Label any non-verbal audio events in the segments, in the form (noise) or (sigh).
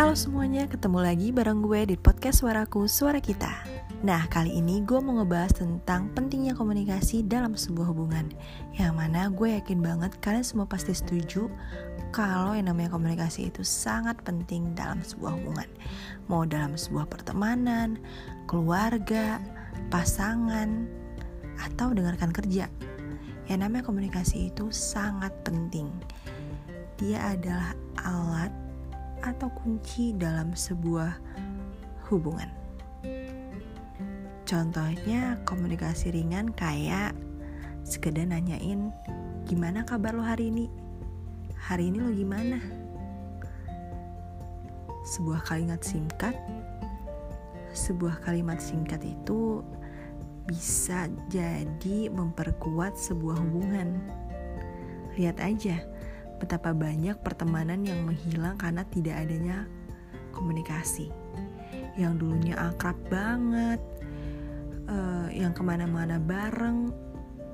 Halo semuanya, ketemu lagi bareng gue di podcast Suaraku, Suara Kita. Nah, kali ini gue mau ngebahas tentang pentingnya komunikasi dalam sebuah hubungan. Yang mana gue yakin banget kalian semua pasti setuju kalau yang namanya komunikasi itu sangat penting dalam sebuah hubungan. Mau dalam sebuah pertemanan, keluarga, pasangan, atau dengarkan kerja. Yang namanya komunikasi itu sangat penting. Dia adalah alat atau kunci dalam sebuah hubungan. Contohnya komunikasi ringan kayak sekedar nanyain gimana kabar lo hari ini? Hari ini lo gimana? Sebuah kalimat singkat sebuah kalimat singkat itu bisa jadi memperkuat sebuah hubungan. Lihat aja, betapa banyak pertemanan yang menghilang karena tidak adanya komunikasi. Yang dulunya akrab banget, uh, yang ke mana-mana bareng,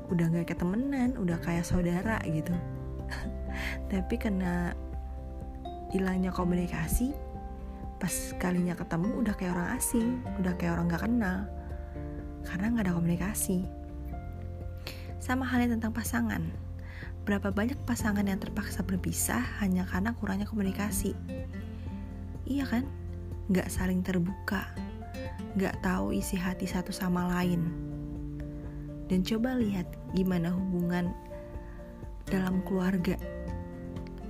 udah gak kayak temenan, udah kayak saudara gitu. (laughs) Tapi karena hilangnya komunikasi, pas kalinya ketemu udah kayak orang asing, udah kayak orang gak kenal, karena gak ada komunikasi. Sama halnya tentang pasangan Berapa banyak pasangan yang terpaksa berpisah hanya karena kurangnya komunikasi? Iya kan? Gak saling terbuka, gak tahu isi hati satu sama lain. Dan coba lihat gimana hubungan dalam keluarga.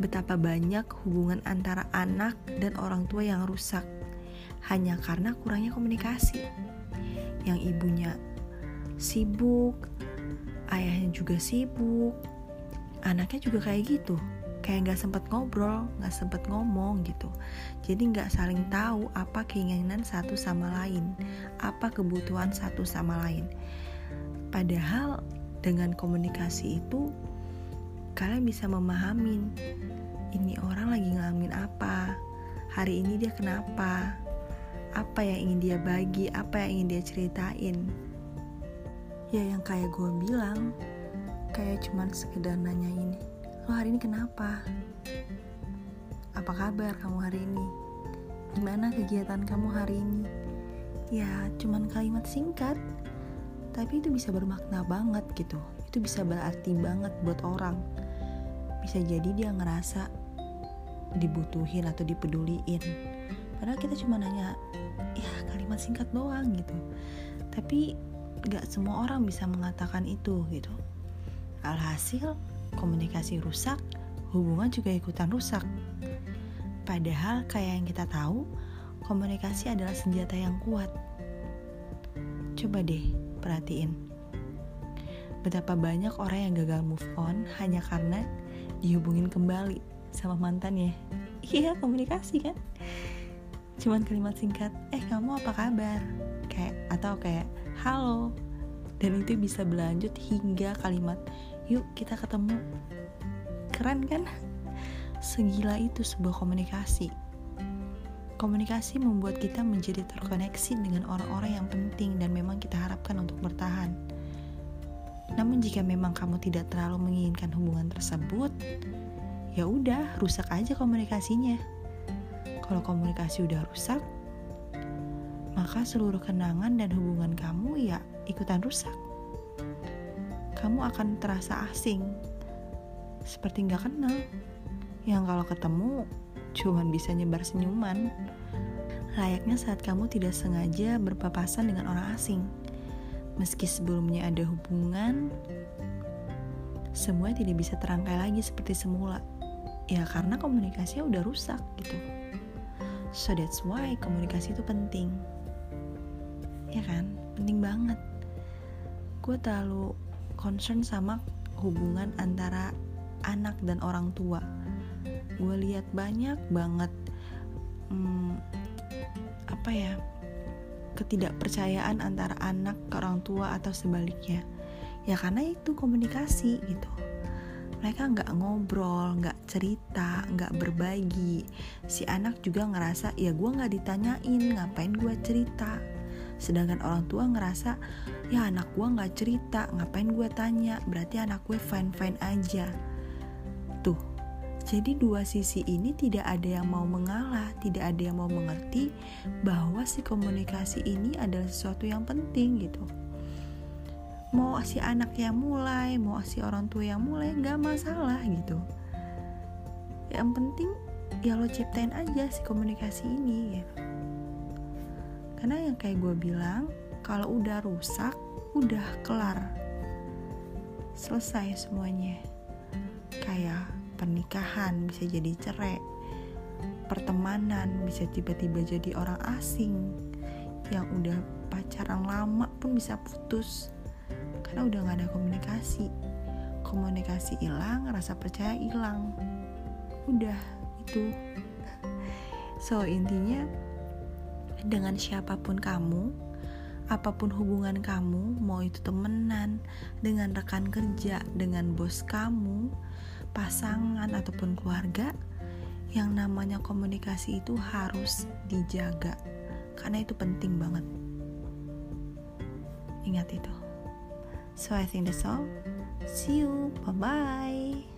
Betapa banyak hubungan antara anak dan orang tua yang rusak hanya karena kurangnya komunikasi. Yang ibunya sibuk, ayahnya juga sibuk, anaknya juga kayak gitu. Kayak nggak sempet ngobrol nggak sempet ngomong gitu. Jadi nggak saling tahu apa keinginan satu sama lain apa kebutuhan satu sama lain. Padahal dengan komunikasi itu kalian bisa memahamin ini orang lagi ngalamin apa hari ini dia kenapa apa yang ingin dia bagi apa yang ingin dia ceritain. Ya yang kayak gue bilang kayak cuman sekedar nanya ini lo hari ini kenapa? Apa kabar kamu hari ini? Gimana kegiatan kamu hari ini? Ya cuman kalimat singkat tapi itu bisa bermakna banget gitu. Itu bisa berarti banget buat orang. Bisa jadi dia ngerasa dibutuhin atau dipeduliin. Padahal kita cuma nanya ya kalimat singkat doang gitu. Tapi gak semua orang bisa mengatakan itu gitu Alhasil, komunikasi rusak, hubungan juga ikutan rusak. Padahal kayak yang kita tahu, komunikasi adalah senjata yang kuat. Coba deh perhatiin. Betapa banyak orang yang gagal move on hanya karena dihubungin kembali sama mantannya. (laughs) Iya, komunikasi kan? Cuman kalimat singkat, eh kamu apa kabar? Kayak atau kayak halo. Dan itu bisa berlanjut hingga kalimat yuk kita ketemu. Keren kan? Segila itu sebuah komunikasi. Komunikasi membuat kita menjadi terkoneksi dengan orang-orang yang penting dan memang kita harapkan untuk bertahan. Namun jika memang kamu tidak terlalu menginginkan hubungan tersebut ya udah rusak aja komunikasinya. Kalau komunikasi udah rusak maka seluruh kenangan dan hubungan kamu ya ikutan rusak kamu akan terasa asing, seperti nggak kenal. Yang kalau ketemu cuman bisa nyebar senyuman. Layaknya saat kamu tidak sengaja berpapasan dengan orang asing. Meski sebelumnya ada hubungan, semua tidak bisa terangkai lagi seperti semula. Ya karena komunikasinya udah rusak gitu. So that's why komunikasi itu penting. Ya kan? Penting banget. Gue terlalu concern sama hubungan antara anak dan orang tua. Gue lihat banyak banget hmm, apa ya ketidakpercayaan antara anak ke orang tua atau sebaliknya. Ya karena itu komunikasi gitu. Mereka nggak ngobrol, nggak cerita, nggak berbagi. Si anak juga ngerasa ya gue nggak ditanyain, ngapain gue cerita sedangkan orang tua ngerasa ya anak gue nggak cerita ngapain gue tanya berarti anak gue fine fine aja tuh Jadi dua sisi ini tidak ada yang mau mengalah, tidak ada yang mau mengerti bahwa si komunikasi ini adalah sesuatu yang penting gitu. Mau si anak yang mulai, mau si orang tua yang mulai, nggak masalah gitu. Yang penting ya lo ciptain aja si komunikasi ini gitu. Karena yang kayak gue bilang, kalau udah rusak, udah kelar. Selesai semuanya. Kayak pernikahan bisa jadi cerai. Pertemanan bisa tiba-tiba jadi orang asing. Yang udah pacaran lama pun bisa putus. Karena udah gak ada komunikasi. Komunikasi hilang rasa percaya hilang. Udah itu. (laughs) So intinya dengan siapa pun kamu apa pun hubungan kamu mau itu temenan dengan rekan kerja dengan bos kamu pasangan ataupun keluarga, yang namanya komunikasi itu harus dijaga karena itu penting banget. Ingat itu. So I think that's all. See you. Bye bye.